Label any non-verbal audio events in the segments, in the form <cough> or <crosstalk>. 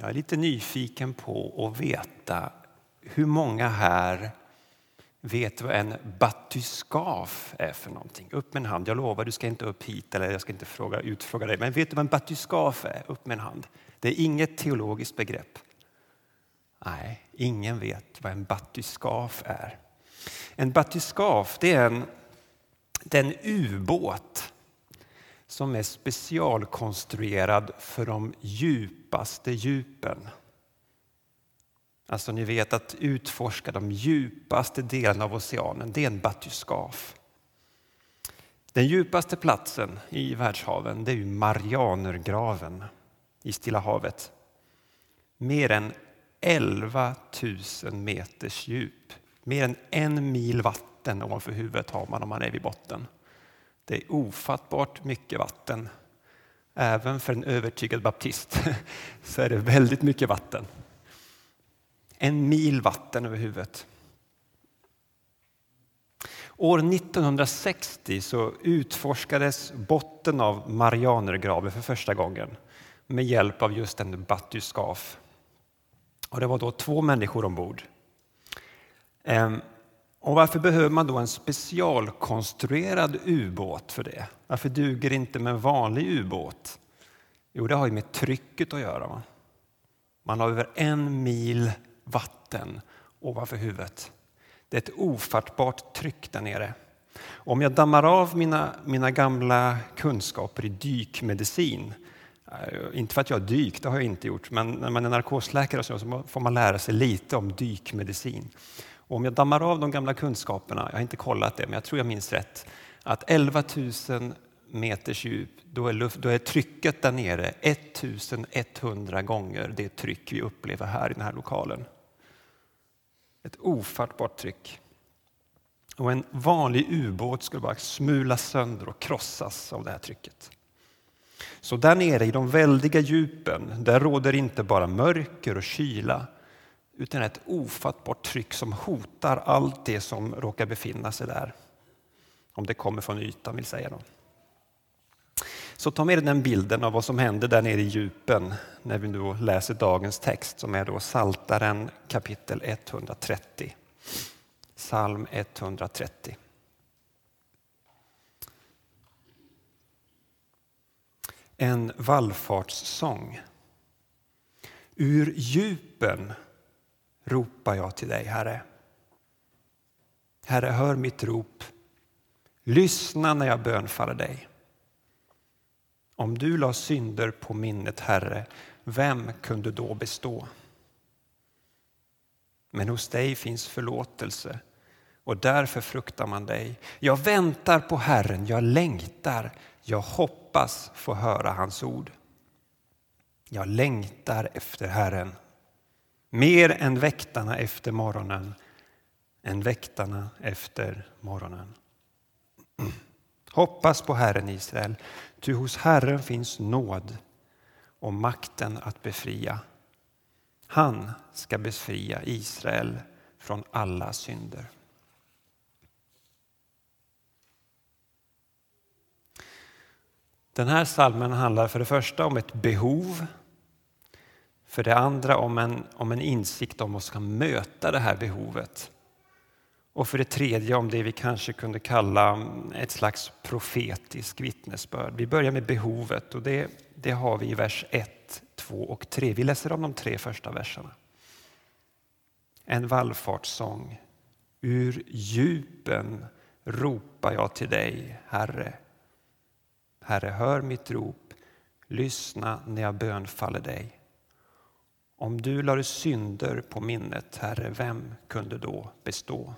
Jag är lite nyfiken på att veta hur många här vet vad en batyskaf är för någonting? Upp med en hand. Jag lovar, du ska inte upp hit eller jag ska inte fråga, utfråga dig. Men vet du vad en batyskaf är? Upp med en hand. Det är inget teologiskt begrepp. Nej, ingen vet vad en batyskaf är. En batyskaf det är en, den ubåt som är specialkonstruerad för de djupaste djupen. Alltså ni vet att utforska de djupaste delarna av oceanen, det är en batyskaf. Den djupaste platsen i världshaven det är ju Marianergraven i Stilla havet. Mer än 11 000 meters djup. Mer än en mil vatten ovanför huvudet har man om man är vid botten. Det är ofattbart mycket vatten. Även för en övertygad baptist <laughs> så är det väldigt mycket vatten. En mil vatten över huvudet. År 1960 så utforskades botten av Marianergraven för första gången med hjälp av just en batyskaf. Och det var då två människor ombord. Ehm, och varför behöver man då en specialkonstruerad ubåt för det? Varför duger det inte med en vanlig ubåt? Jo, det har ju med trycket att göra. Man har över en mil vatten ovanför huvudet. Det är ett ofattbart tryck där nere. Om jag dammar av mina, mina gamla kunskaper i dykmedicin, inte för att jag har dykt, det har jag inte gjort, men när man är narkosläkare så får man lära sig lite om dykmedicin. Och om jag dammar av de gamla kunskaperna, jag har inte kollat det, men jag tror jag minns rätt, att 11 000 meters djup, då är, luft, då är trycket där nere 1100 gånger det tryck vi upplever här i den här lokalen. Ett ofattbart tryck. Och en vanlig ubåt skulle bara smulas sönder och krossas av det här trycket. Så där nere i de väldiga djupen, där råder inte bara mörker och kyla utan ett ofattbart tryck som hotar allt det som råkar befinna sig där. Om det kommer från ytan vill säga. Då. Så ta med dig den bilden av vad som hände där nere i djupen när vi nu läser dagens text som är då Saltaren kapitel 130. Psalm 130. En vallfartssång. Ur djupen ropar jag till dig, Herre. Herre, hör mitt rop. Lyssna när jag bönfaller dig. Om du la synder på minnet, Herre, vem kunde då bestå? Men hos dig finns förlåtelse och därför fruktar man dig. Jag väntar på Herren, jag längtar, jag hoppas få höra hans ord. Jag längtar efter Herren, mer än väktarna efter morgonen, än väktarna efter morgonen. <clears throat> Hoppas på Herren Israel, ty hos Herren finns nåd och makten att befria. Han ska befria Israel från alla synder. Den här salmen handlar för det första om ett behov. För det andra om en, om en insikt om vad som ska möta det här behovet. Och för det tredje om det vi kanske kunde kalla ett slags profetisk vittnesbörd. Vi börjar med behovet och det, det har vi i vers 1, 2 och 3. Vi läser om de tre första verserna. En vallfartssång. Ur djupen ropar jag till dig, Herre. Herre, hör mitt rop. Lyssna när jag bönfaller dig. Om du lade synder på minnet, Herre, vem kunde då bestå?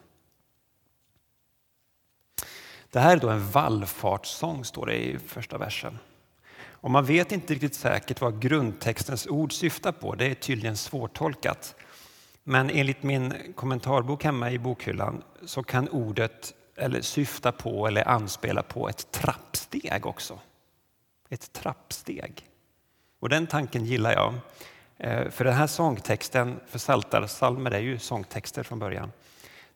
Det här är då en vallfartssång, står det i första versen. Och man vet inte riktigt säkert vad grundtextens ord syftar på. Det är tydligen svårtolkat. Men enligt min kommentarbok hemma i bokhyllan så kan ordet eller syfta på eller anspela på ett trappsteg också. Ett trappsteg. Och den tanken gillar jag. Eh, för den här sångtexten, för Psaltarpsalmer är ju sångtexter från början.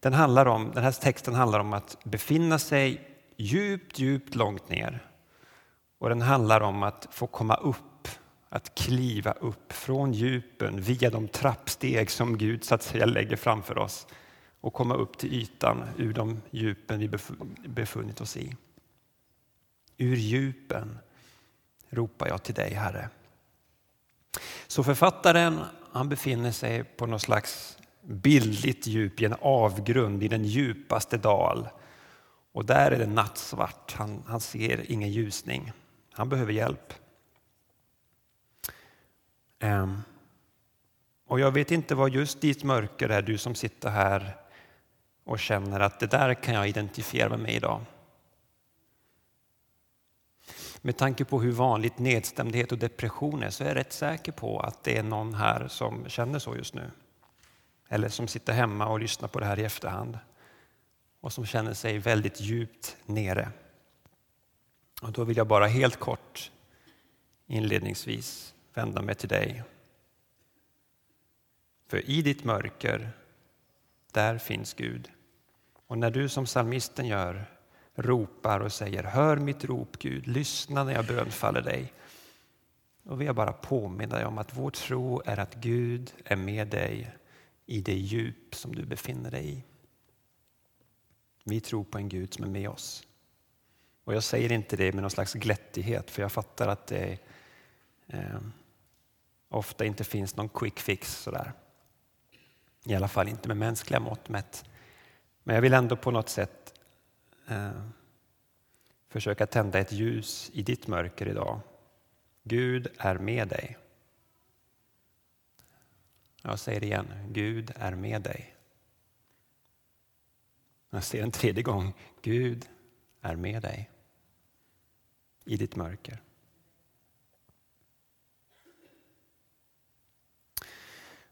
Den, handlar om, den här texten handlar om att befinna sig djupt, djupt långt ner. Och den handlar om att få komma upp, att kliva upp från djupen via de trappsteg som Gud så att säga lägger framför oss och komma upp till ytan ur de djupen vi befunnit oss i. Ur djupen ropar jag till dig, Herre. Så författaren han befinner sig på något slags bildligt djup i en avgrund i den djupaste dal. Och där är det nattsvart, han, han ser ingen ljusning. Han behöver hjälp. Um, och jag vet inte vad just ditt mörker är, du som sitter här och känner att det där kan jag identifiera med mig idag. Med tanke på hur vanligt nedstämdhet och depression är så är jag rätt säker på att det är någon här som känner så just nu. Eller som sitter hemma och lyssnar på det här i efterhand och som känner sig väldigt djupt nere. Och då vill jag bara helt kort inledningsvis vända mig till dig. För i ditt mörker, där finns Gud. Och när du som psalmisten gör ropar och säger Hör mitt rop Gud, lyssna när jag bönfaller dig. Och vill jag bara påminna dig om att vår tro är att Gud är med dig i det djup som du befinner dig i. Vi tror på en Gud som är med oss. Och jag säger inte det med någon slags glättighet för jag fattar att det eh, ofta inte finns någon quick fix sådär. I alla fall inte med mänskliga mått mätt. Men jag vill ändå på något sätt eh, försöka tända ett ljus i ditt mörker idag. Gud är med dig. Jag säger det igen, Gud är med dig. Jag säger en tredje gång, Gud är med dig i ditt mörker.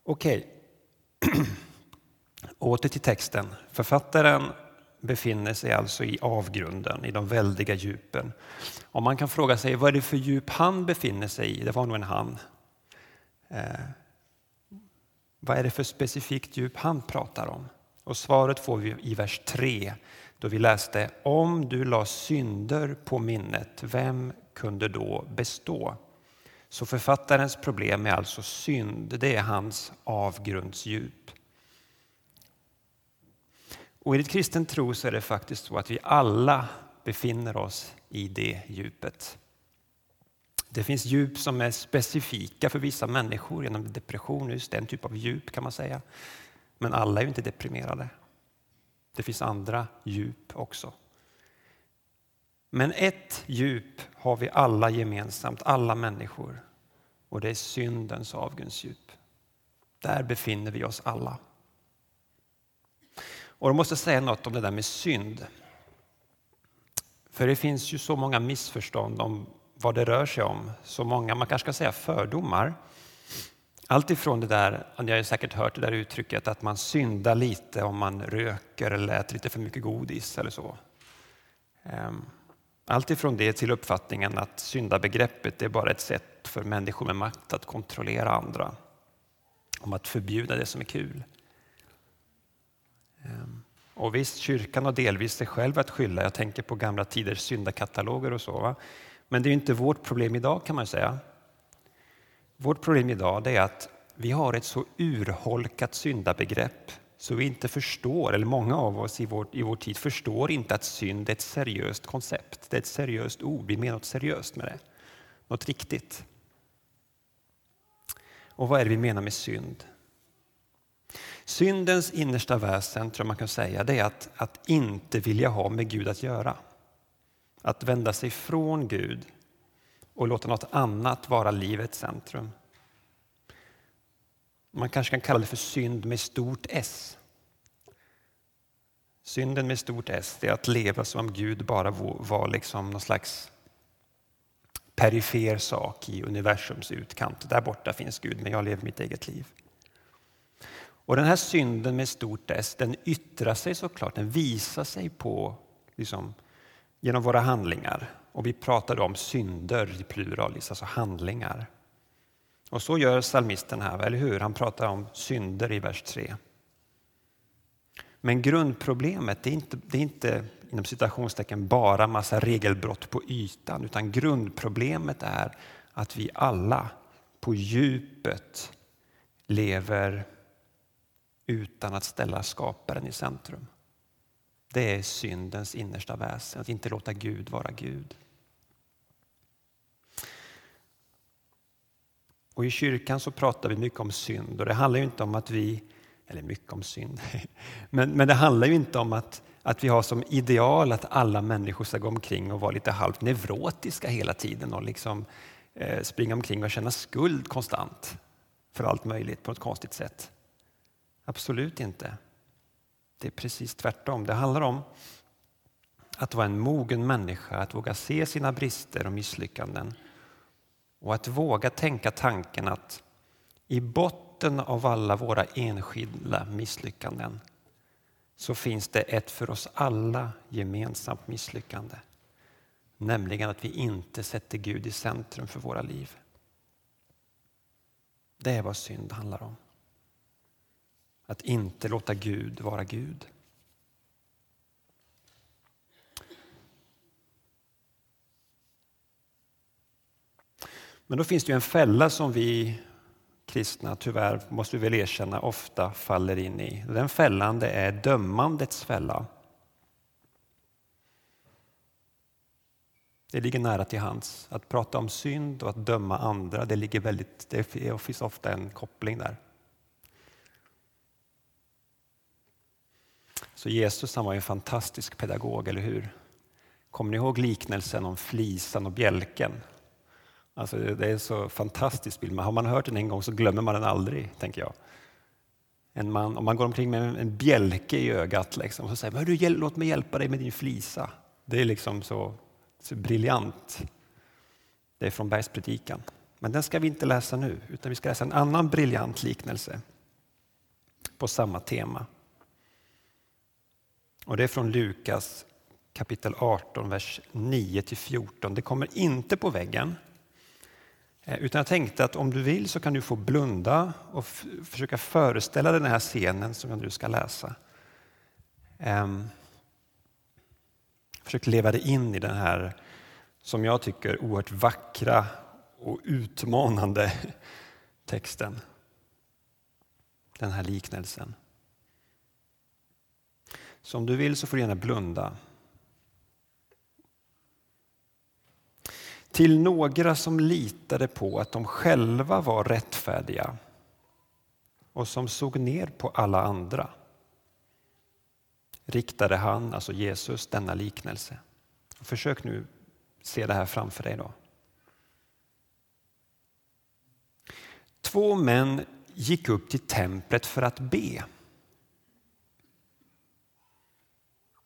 Okej, <clears throat> åter till texten. Författaren befinner sig alltså i avgrunden, i de väldiga djupen. Och man kan fråga sig vad är det för djup han befinner sig i? Det var nog en han. Eh, vad är det för specifikt djup han pratar om? Och svaret får vi i vers 3 då vi läste om du la synder på minnet, vem kunde då bestå? Så författarens problem är alltså synd, det är hans avgrundsdjup. Och i ett kristen tro så är det faktiskt så att vi alla befinner oss i det djupet. Det finns djup som är specifika för vissa människor genom depression, just den typ av djup kan man säga. Men alla är ju inte deprimerade. Det finns andra djup också. Men ett djup har vi alla gemensamt, alla människor. Och det är syndens avgrundsdjup. Där befinner vi oss alla. Och jag måste säga något om det där med synd. För det finns ju så många missförstånd om vad det rör sig om. Så många, man kanske ska säga fördomar. Allt ifrån det där, ni har säkert hört det där uttrycket att man syndar lite om man röker eller äter lite för mycket godis eller så. Ehm, allt ifrån det till uppfattningen att syndabegreppet är bara ett sätt för människor med makt att kontrollera andra. Om att förbjuda det som är kul. Ehm, och visst, kyrkan har delvis sig själv att skylla. Jag tänker på gamla tiders syndakataloger och så. Va? Men det är inte vårt problem idag kan man säga. Vårt problem idag är att vi har ett så urholkat syndabegrepp så vi inte förstår, eller många av oss i vår, i vår tid förstår inte att synd är ett seriöst koncept. Det är ett seriöst ord, vi menar något seriöst med det. Något riktigt. Och vad är det vi menar med synd? Syndens innersta väsen, tror man kan säga, det är att, att inte vilja ha med Gud att göra. Att vända sig från Gud och låta något annat vara livets centrum. Man kanske kan kalla det för synd med stort S. Synden med stort S är att leva som om Gud bara var liksom någon slags perifer sak i universums utkant. Där borta finns Gud, men jag lever mitt eget liv. Och Den här synden med stort S den yttrar sig såklart, den visar sig på liksom, genom våra handlingar. Och vi pratar om synder i pluralis, alltså handlingar. Och så gör psalmisten här, eller hur? Han pratar om synder i vers 3. Men grundproblemet det är inte, det är inte inom citationstecken bara massa regelbrott på ytan, utan grundproblemet är att vi alla på djupet lever utan att ställa skaparen i centrum. Det är syndens innersta väsen, att inte låta Gud vara Gud. Och I kyrkan så pratar vi mycket om synd och det handlar ju inte om att vi, eller mycket om synd, <laughs> men, men det handlar ju inte om att, att vi har som ideal att alla människor ska gå omkring och vara lite halvt neurotiska hela tiden och liksom eh, springa omkring och känna skuld konstant för allt möjligt på ett konstigt sätt. Absolut inte. Det är precis tvärtom. Det handlar om att vara en mogen människa, att våga se sina brister och misslyckanden och att våga tänka tanken att i botten av alla våra enskilda misslyckanden så finns det ett för oss alla gemensamt misslyckande. Nämligen att vi inte sätter Gud i centrum för våra liv. Det är vad synd handlar om. Att inte låta Gud vara Gud. Men då finns det ju en fälla som vi kristna, tyvärr måste vi väl erkänna, ofta faller in i. Den fällan det är dömandets fälla. Det ligger nära till hands. Att prata om synd och att döma andra, det, ligger väldigt, det finns ofta en koppling där. Så Jesus han var en fantastisk pedagog, eller hur? Kommer ni ihåg liknelsen om flisan och bjälken? Alltså det är en så fantastisk bild. Har man hört den en gång så glömmer man den aldrig, tänker jag. En man, om man går omkring med en bjälke i ögat liksom, och så säger man, du, låt mig hjälpa dig med din flisa. Det är liksom så, så briljant. Det är från Bergspredikan. Men den ska vi inte läsa nu, utan vi ska läsa en annan briljant liknelse på samma tema. Och Det är från Lukas kapitel 18, vers 9-14. Det kommer inte på väggen, eh, utan jag tänkte att om du vill så kan du få blunda och försöka föreställa dig den här scenen som jag nu ska läsa. Um, försök leva dig in i den här, som jag tycker, oerhört vackra och utmanande <laughs> texten. Den här liknelsen. Så om du vill så får du gärna blunda. till några som litade på att de själva var rättfärdiga och som såg ner på alla andra riktade han, alltså Jesus, denna liknelse. Försök nu se det här framför dig. Då. Två män gick upp till templet för att be.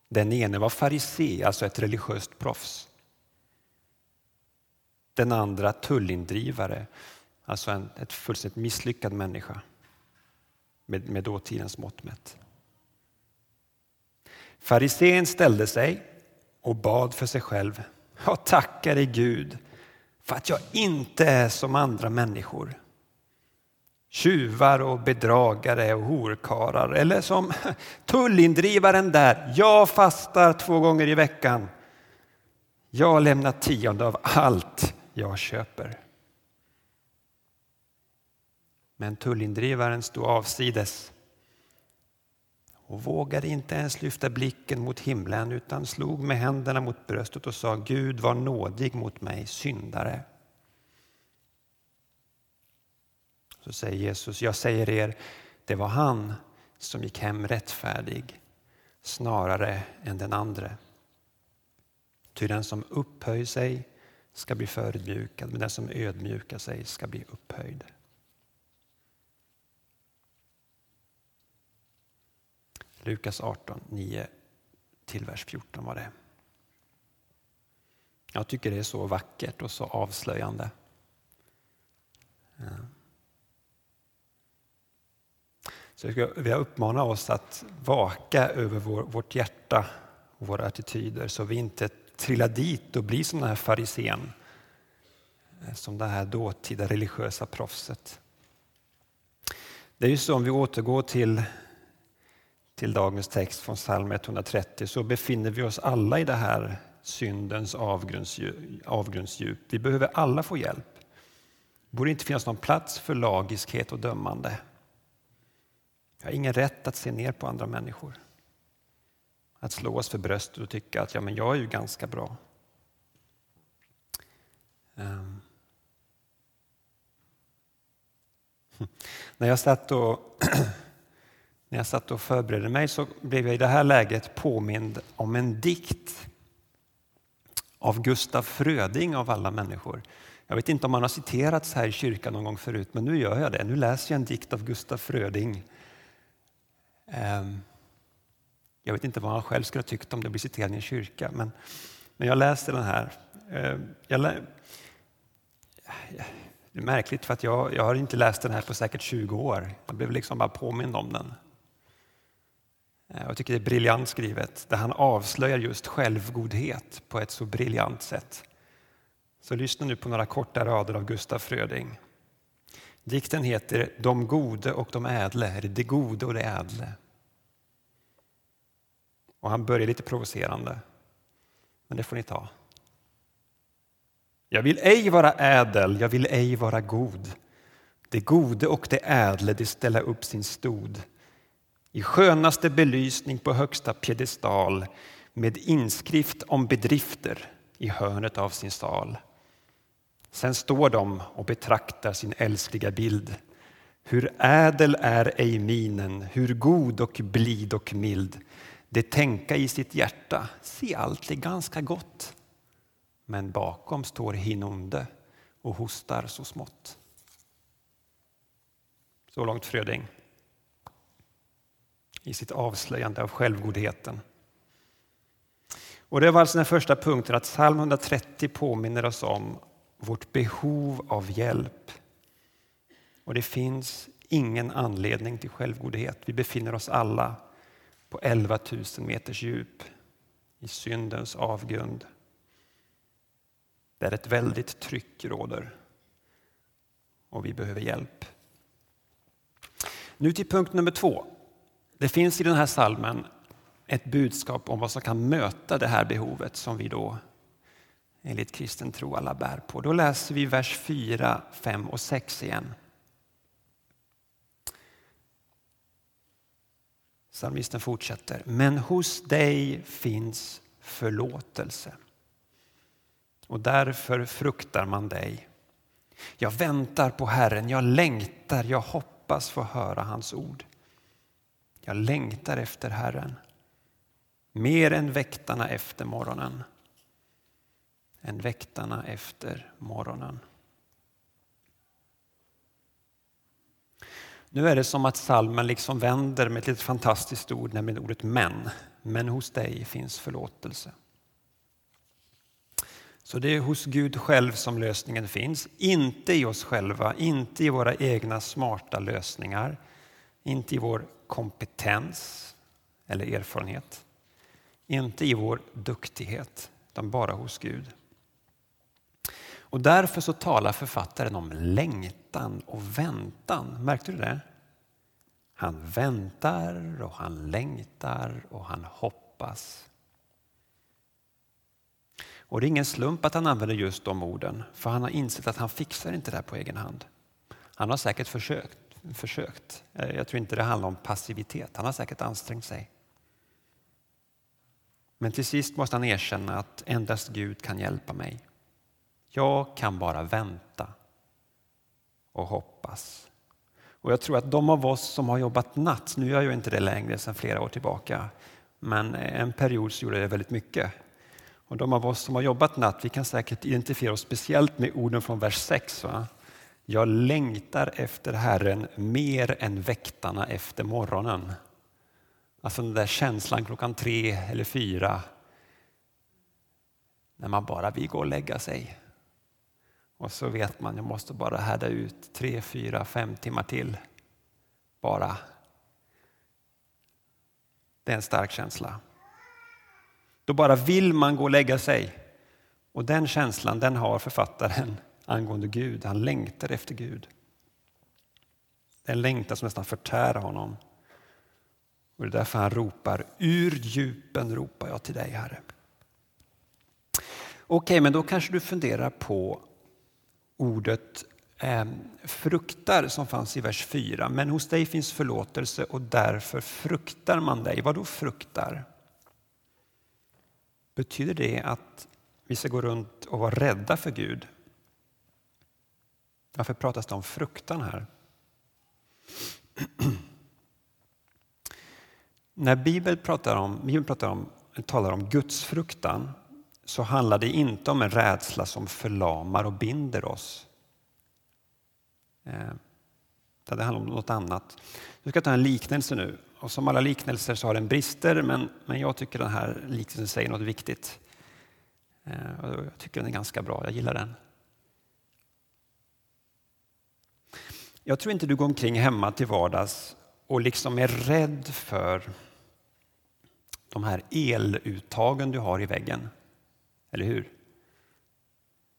Den ene var farisé, alltså ett religiöst proffs. Den andra tullindrivare, alltså en ett fullständigt misslyckad människa med, med dåtidens mått mätt. Farisén ställde sig och bad för sig själv. Jag tackar dig Gud för att jag inte är som andra människor. Tjuvar och bedragare och horkarar eller som <laughs> tullindrivaren där. Jag fastar två gånger i veckan. Jag lämnar tionde av allt jag köper. Men tullindrivaren stod avsides och vågade inte ens lyfta blicken mot himlen utan slog med händerna mot bröstet och sa Gud var nådig mot mig, syndare. Så säger Jesus, jag säger er, det var han som gick hem rättfärdig snarare än den andre. Ty den som upphöjer sig ska bli förödmjukad, men den som ödmjukar sig ska bli upphöjd. Lukas 18, 9 till vers 14 var det. Jag tycker det är så vackert och så avslöjande. Så jag vill uppmana oss att vaka över vår, vårt hjärta och våra attityder så vi inte trillar dit och blir som den här farisén. Eh, som det här dåtida religiösa proffset. Det är ju så om vi återgår till, till dagens text från psalm 130 så befinner vi oss alla i det här syndens avgrundsdjup. avgrundsdjup. Vi behöver alla få hjälp. borde inte finnas någon plats för lagiskhet och dömande. Jag har ingen rätt att se ner på andra människor. Att slå oss för bröstet och tycka att ja, men jag är ju ganska bra. Um. När jag satt och <clears throat> när jag satt och förberedde mig så blev jag i det här läget påmind om en dikt av Gustaf Fröding av alla människor. Jag vet inte om han har citerats här i kyrkan någon gång förut, men nu gör jag det. Nu läser jag en dikt av Gustaf Fröding. Ehm, jag vet inte vad han själv skulle ha tyckt om det blir citerad i en kyrka, men, när jag läser den här. Ehm, jag lä... Det är märkligt för att jag, jag har inte läst den här på säkert 20 år. Jag blev liksom bara påmind om den. Ehm, jag tycker det är briljant skrivet, där han avslöjar just självgodhet på ett så briljant sätt. Så lyssna nu på några korta rader av Gustaf Fröding. Dikten heter De gode och de ädle, eller Det gode och det ädle. Och han börjar lite provocerande, men det får ni ta. Jag vill ej vara ädel, jag vill ej vara god. Det gode och det ädle, det ställa upp sin stod i skönaste belysning på högsta piedestal med inskrift om bedrifter i hörnet av sin sal. Sen står de och betraktar sin älskliga bild. Hur ädel är ej minen, hur god och blid och mild. Det tänka i sitt hjärta, se allt är ganska gott. Men bakom står hin onde och hostar så smått. Så långt Fröding i sitt avslöjande av självgodheten. Och det var alltså den första punkten, att psalm 130 påminner oss om vårt behov av hjälp. Och det finns ingen anledning till självgodhet. Vi befinner oss alla på 11 000 meters djup i syndens avgrund. Där ett väldigt tryck råder och vi behöver hjälp. Nu till punkt nummer två. Det finns i den här salmen ett budskap om vad som kan möta det här behovet som vi då enligt kristen tro alla bär på. Då läser vi vers 4, 5 och 6 igen. Psalmisten fortsätter. Men hos dig finns förlåtelse och därför fruktar man dig. Jag väntar på Herren, jag längtar, jag hoppas få höra hans ord. Jag längtar efter Herren, mer än väktarna efter morgonen än väktarna efter morgonen. Nu är det som att salmen liksom vänder med ett litet fantastiskt ord, nämligen ordet men. Men hos dig finns förlåtelse. Så det är hos Gud själv som lösningen finns, inte i oss själva, inte i våra egna smarta lösningar, inte i vår kompetens eller erfarenhet, inte i vår duktighet, utan bara hos Gud. Och därför så talar författaren om längtan och väntan. Märkte du det? Han väntar och han längtar och han hoppas. Och det är ingen slump att han använder just de orden, för han har insett att han fixar inte det här på egen hand. Han har säkert försökt, försökt. Eh, jag tror inte det handlar om passivitet, han har säkert ansträngt sig. Men till sist måste han erkänna att endast Gud kan hjälpa mig. Jag kan bara vänta och hoppas. Och jag tror att de av oss som har jobbat natt, nu gör jag inte det längre sedan flera år tillbaka, men en period så gjorde jag det väldigt mycket. Och de av oss som har jobbat natt, vi kan säkert identifiera oss speciellt med orden från vers 6. Va? Jag längtar efter Herren mer än väktarna efter morgonen. Alltså den där känslan klockan tre eller fyra när man bara vill gå och lägga sig. Och så vet man, jag måste bara härda ut tre, fyra, fem timmar till. Bara. Det är en stark känsla. Då bara vill man gå och lägga sig. Och den känslan den har författaren angående Gud. Han längtar efter Gud. En längtan som nästan förtär honom. Och det är därför han ropar, ur djupen ropar jag till dig Herre. Okej, men då kanske du funderar på ordet eh, fruktar som fanns i vers 4. Men hos dig finns förlåtelse och därför fruktar man dig. Vad då fruktar? Betyder det att vi ska gå runt och vara rädda för Gud? Varför pratas det om fruktan här? När Bibeln pratar om, Bibeln pratar om, talar om gudsfruktan så handlar det inte om en rädsla som förlamar och binder oss. Eh, det handlar om något annat. Jag ska ta en liknelse nu. Och som alla liknelser så har den brister, men, men jag tycker den här liknelsen säger något viktigt. Eh, jag tycker den är ganska bra, jag gillar den. Jag tror inte du går omkring hemma till vardags och liksom är rädd för de här eluttagen du har i väggen. Eller hur?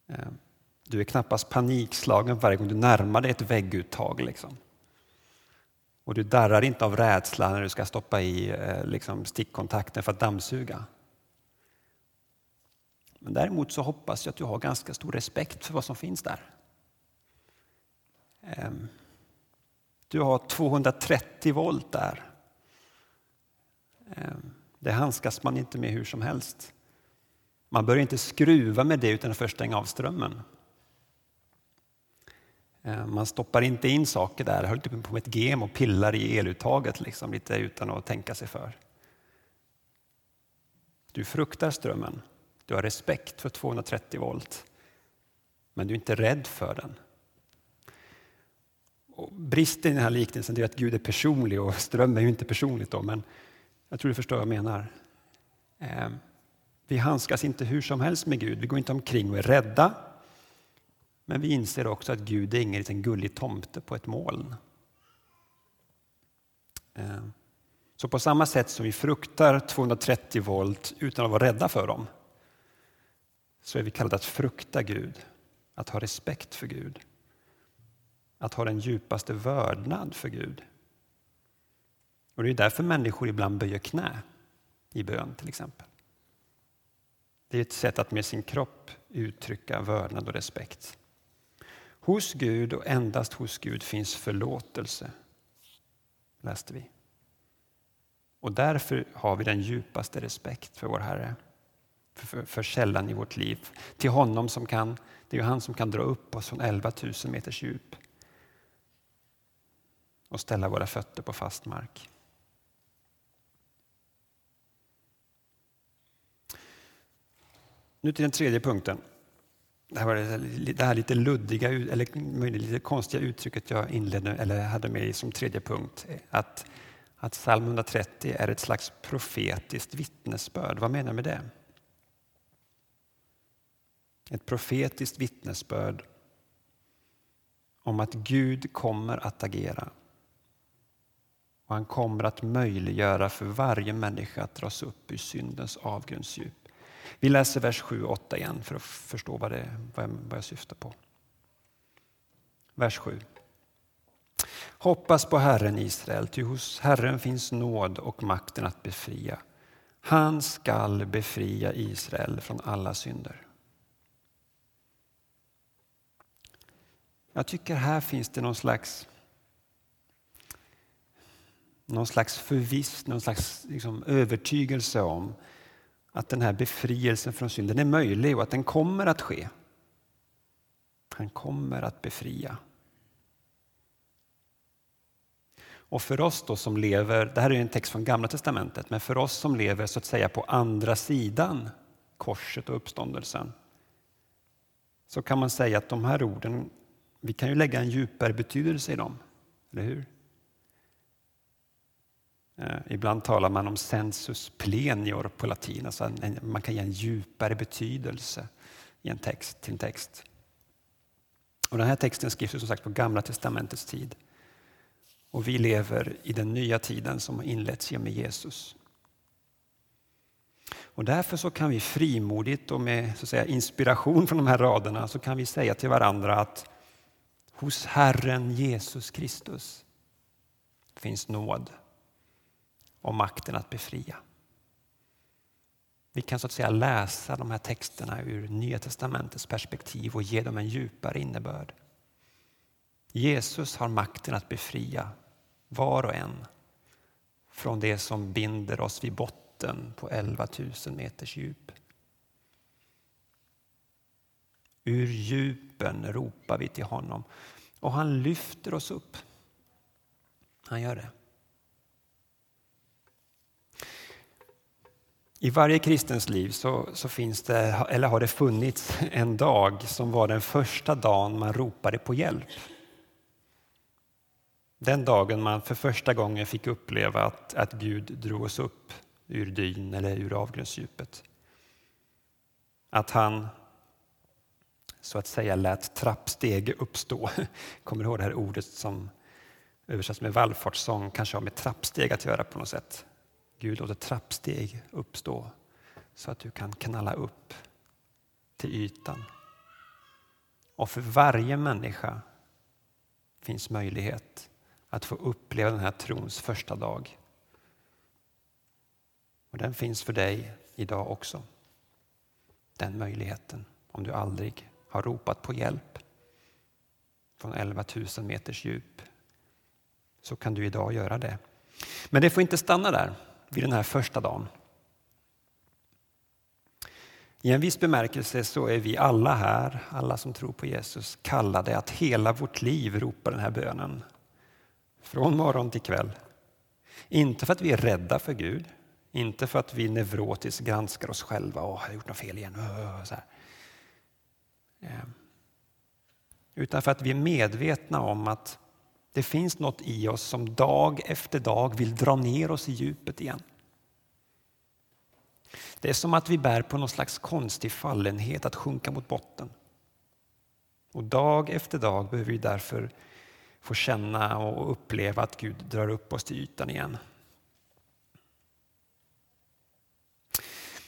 Ehm, du är knappast panikslagen varje gång du närmar dig ett vägguttag. Liksom. Och du darrar inte av rädsla när du ska stoppa i eh, liksom, stickkontakten för att dammsuga. Men däremot så hoppas jag att du har ganska stor respekt för vad som finns där. Ehm, du har 230 volt där. Ehm, det handskas man inte med hur som helst. Man bör inte skruva med det utan att först stänga av strömmen. Eh, man stoppar inte in saker där, håller typ på med ett gem och pillar i eluttaget liksom, lite utan att tänka sig för. Du fruktar strömmen, du har respekt för 230 volt, men du är inte rädd för den. Och bristen i den här liknelsen är att Gud är personlig och <laughs> ström är ju inte personligt då, men jag tror du förstår vad jag menar. Eh, vi handskas inte hur som helst med Gud, vi går inte omkring och är rädda. Men vi inser också att Gud är ingen liten gullig tomte på ett moln. Eh, så på samma sätt som vi fruktar 230 volt utan att vara rädda för dem, så är vi kallade att frukta Gud, att ha respekt för Gud att ha den djupaste vördnad för Gud. Och Det är därför människor ibland böjer knä i bön till exempel. Det är ett sätt att med sin kropp uttrycka vördnad och respekt. Hos Gud och endast hos Gud finns förlåtelse, läste vi. Och därför har vi den djupaste respekt för vår Herre, för, för källan i vårt liv. Till honom som kan, det är han som kan dra upp oss från 11 000 meters djup och ställa våra fötter på fast mark. Nu till den tredje punkten. Det här var det här lite luddiga eller lite konstiga uttrycket jag inledde eller hade med som tredje punkt. Att, att psalm 130 är ett slags profetiskt vittnesbörd. Vad menar jag med det? Ett profetiskt vittnesbörd om att Gud kommer att agera och han kommer att möjliggöra för varje människa att dras upp ur syndens avgrundsdjup. Vi läser vers 7 och 8 igen för att förstå vad, det, vad, jag, vad jag syftar på. Vers 7. Hoppas på Herren Israel, ty hos Herren finns nåd och makten att befria. Han skall befria Israel från alla synder. Jag tycker här finns det någon slags någon slags förviss, någon slags liksom, övertygelse om att den här befrielsen från synden är möjlig och att den kommer att ske. Han kommer att befria. Och för oss då som lever, det här är en text från Gamla Testamentet, men för oss som lever så att säga på andra sidan korset och uppståndelsen så kan man säga att de här orden, vi kan ju lägga en djupare betydelse i dem, eller hur? Eh, ibland talar man om sensus plenior på latin, alltså man kan ge en djupare betydelse i en text, till en text. Och den här texten skrivs som sagt på Gamla testamentets tid. Och vi lever i den nya tiden som har inletts genom Jesus. Och därför så kan vi frimodigt och med så att säga, inspiration från de här raderna så kan vi säga till varandra att hos Herren Jesus Kristus finns nåd och makten att befria. Vi kan så att säga läsa de här texterna ur Nya testamentets perspektiv och ge dem en djupare innebörd. Jesus har makten att befria var och en från det som binder oss vid botten på 11 000 meters djup. Ur djupen ropar vi till honom och han lyfter oss upp. Han gör det. I varje kristens liv så, så, finns det, eller har det funnits en dag som var den första dagen man ropade på hjälp. Den dagen man för första gången fick uppleva att, att Gud drog oss upp ur dyn eller ur avgrundsdjupet. Att han så att säga lät trappsteg uppstå. <laughs> Kommer du ihåg det här ordet som översätts med vallfartssång, kanske har med trappsteg att göra på något sätt. Gud låter trappsteg uppstå så att du kan knalla upp till ytan. Och för varje människa finns möjlighet att få uppleva den här trons första dag. Och den finns för dig idag också. Den möjligheten, om du aldrig har ropat på hjälp från 11 000 meters djup, så kan du idag göra det. Men det får inte stanna där, vid den här första dagen. I en viss bemärkelse så är vi alla här, alla som tror på Jesus, kallade att hela vårt liv ropa den här bönen. Från morgon till kväll. Inte för att vi är rädda för Gud, inte för att vi neurotiskt granskar oss själva. Åh, jag har gjort något fel igen. Öh, öh, öh", så här. Ehm. Utan för att vi är medvetna om att det finns något i oss som dag efter dag vill dra ner oss i djupet igen. Det är som att vi bär på någon slags konstig fallenhet att sjunka mot botten. Och dag efter dag behöver vi därför få känna och uppleva att Gud drar upp oss till ytan igen.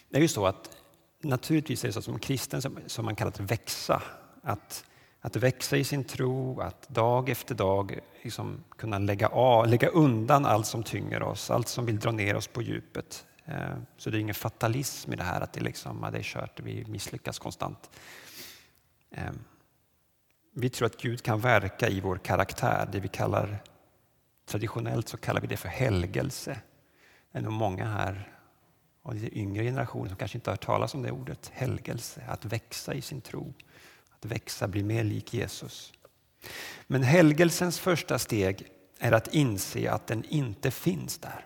Det är ju så att naturligtvis är det så som kristen som man kallar att växa. Att, att växa i sin tro, att dag efter dag liksom kunna lägga, av, lägga undan allt som tynger oss, allt som vill dra ner oss på djupet. Eh, så det är ingen fatalism i det här att det, liksom, det är kört, vi misslyckas konstant. Eh, vi tror att Gud kan verka i vår karaktär, det vi kallar traditionellt så kallar vi det för helgelse. Det är nog många här av den yngre generationen som kanske inte har hört talas om det ordet, helgelse, att växa i sin tro, att växa, bli mer lik Jesus. Men helgelsens första steg är att inse att den inte finns där.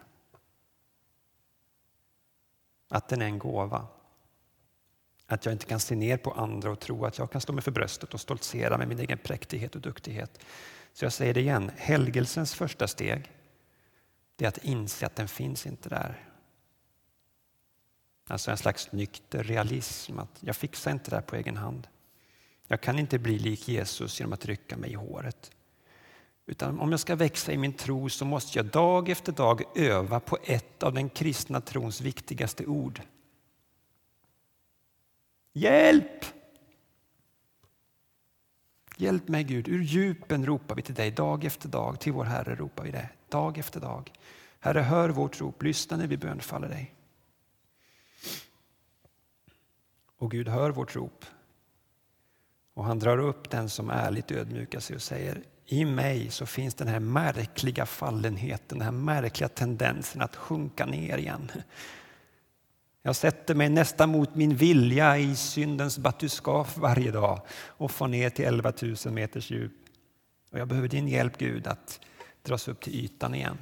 Att den är en gåva. Att jag inte kan se ner på andra och tro att jag kan stå mig för bröstet och stoltsera med min egen präktighet och duktighet. Så jag säger det igen, helgelsens första steg är att inse att den finns inte där. Alltså en slags nykter realism, att jag fixar inte det här på egen hand. Jag kan inte bli lik Jesus genom att rycka mig i håret. Utan om jag ska växa i min tro så måste jag dag efter dag öva på ett av den kristna trons viktigaste ord. Hjälp! Hjälp mig Gud, ur djupen ropar vi till dig dag efter dag, till vår Herre ropar vi det, dag efter dag. Herre, hör vårt rop, lyssna när vi bönfaller dig. Och Gud hör vårt rop. Och han drar upp den som ärligt ödmjukar sig och säger i mig så finns den här märkliga fallenheten, den här märkliga tendensen att sjunka ner igen. Jag sätter mig nästan mot min vilja i syndens batuskaf varje dag och får ner till 11 000 meters djup. Och jag behöver din hjälp Gud att dras upp till ytan igen.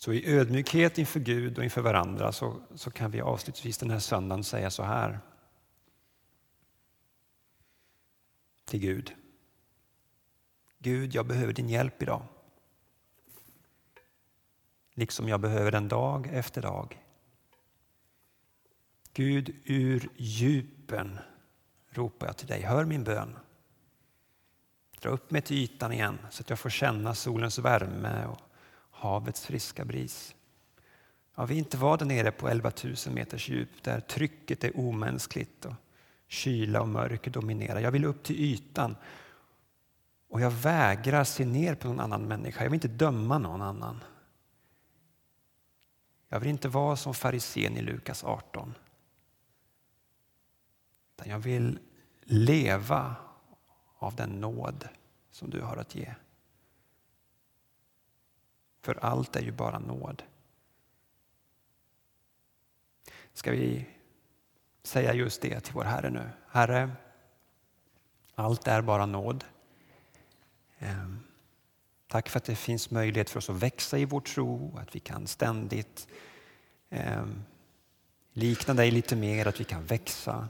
Så i ödmjukhet inför Gud och inför varandra så, så kan vi avslutningsvis den här söndagen säga så här. Till Gud. Gud, jag behöver din hjälp idag. Liksom jag behöver den dag efter dag. Gud, ur djupen ropar jag till dig. Hör min bön. Dra upp mig till ytan igen så att jag får känna solens värme och havets friska bris. Jag vill inte vara där nere på 11 000 meters djup där trycket är omänskligt och kyla och mörker dominerar. Jag vill upp till ytan och jag vägrar se ner på någon annan människa. Jag vill inte döma någon annan. Jag vill inte vara som farisén i Lukas 18. Utan jag vill leva av den nåd som du har att ge. För allt är ju bara nåd. Ska vi säga just det till vår Herre nu? Herre, allt är bara nåd. Ehm, tack för att det finns möjlighet för oss att växa i vår tro, att vi kan ständigt ehm, likna dig lite mer, att vi kan växa.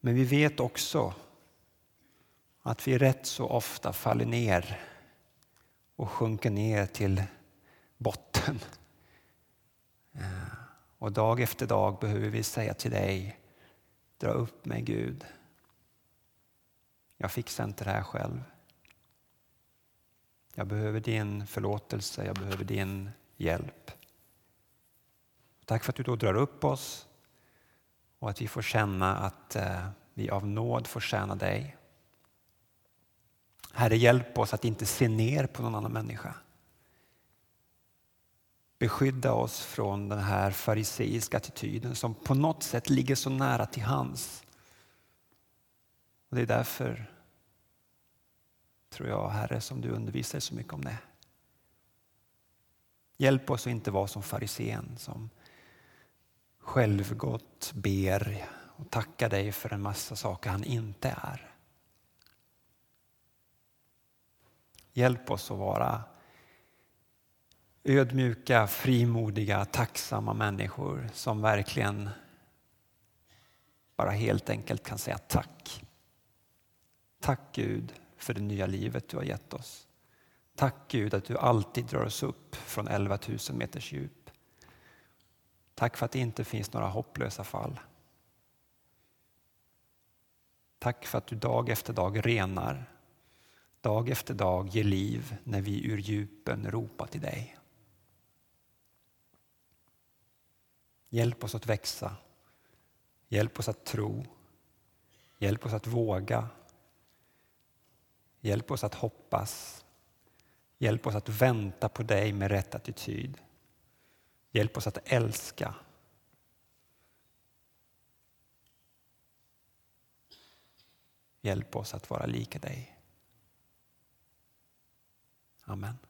Men vi vet också att vi rätt så ofta faller ner och sjunker ner till botten. Eh, och dag efter dag behöver vi säga till dig, dra upp mig Gud. Jag fixar inte det här själv. Jag behöver din förlåtelse, jag behöver din hjälp. Tack för att du då drar upp oss och att vi får känna att eh, vi av nåd får tjäna dig. Herre, hjälp oss att inte se ner på någon annan människa. Beskydda oss från den här fariseiska attityden som på något sätt ligger så nära till hands. Och det är därför, tror jag, Herre, som du undervisar så mycket om det. Hjälp oss att inte vara som farisén som självgott ber och tackar dig för en massa saker han inte är. Hjälp oss att vara ödmjuka, frimodiga, tacksamma människor som verkligen bara helt enkelt kan säga tack. Tack Gud för det nya livet du har gett oss. Tack Gud att du alltid drar oss upp från 11 000 meters djup. Tack för att det inte finns några hopplösa fall. Tack för att du dag efter dag renar, dag efter dag ger liv när vi ur djupen ropar till dig. Hjälp oss att växa. Hjälp oss att tro. Hjälp oss att våga. Hjälp oss att hoppas. Hjälp oss att vänta på dig med rätt attityd. Hjälp oss att älska. Hjälp oss att vara lika dig. Amen.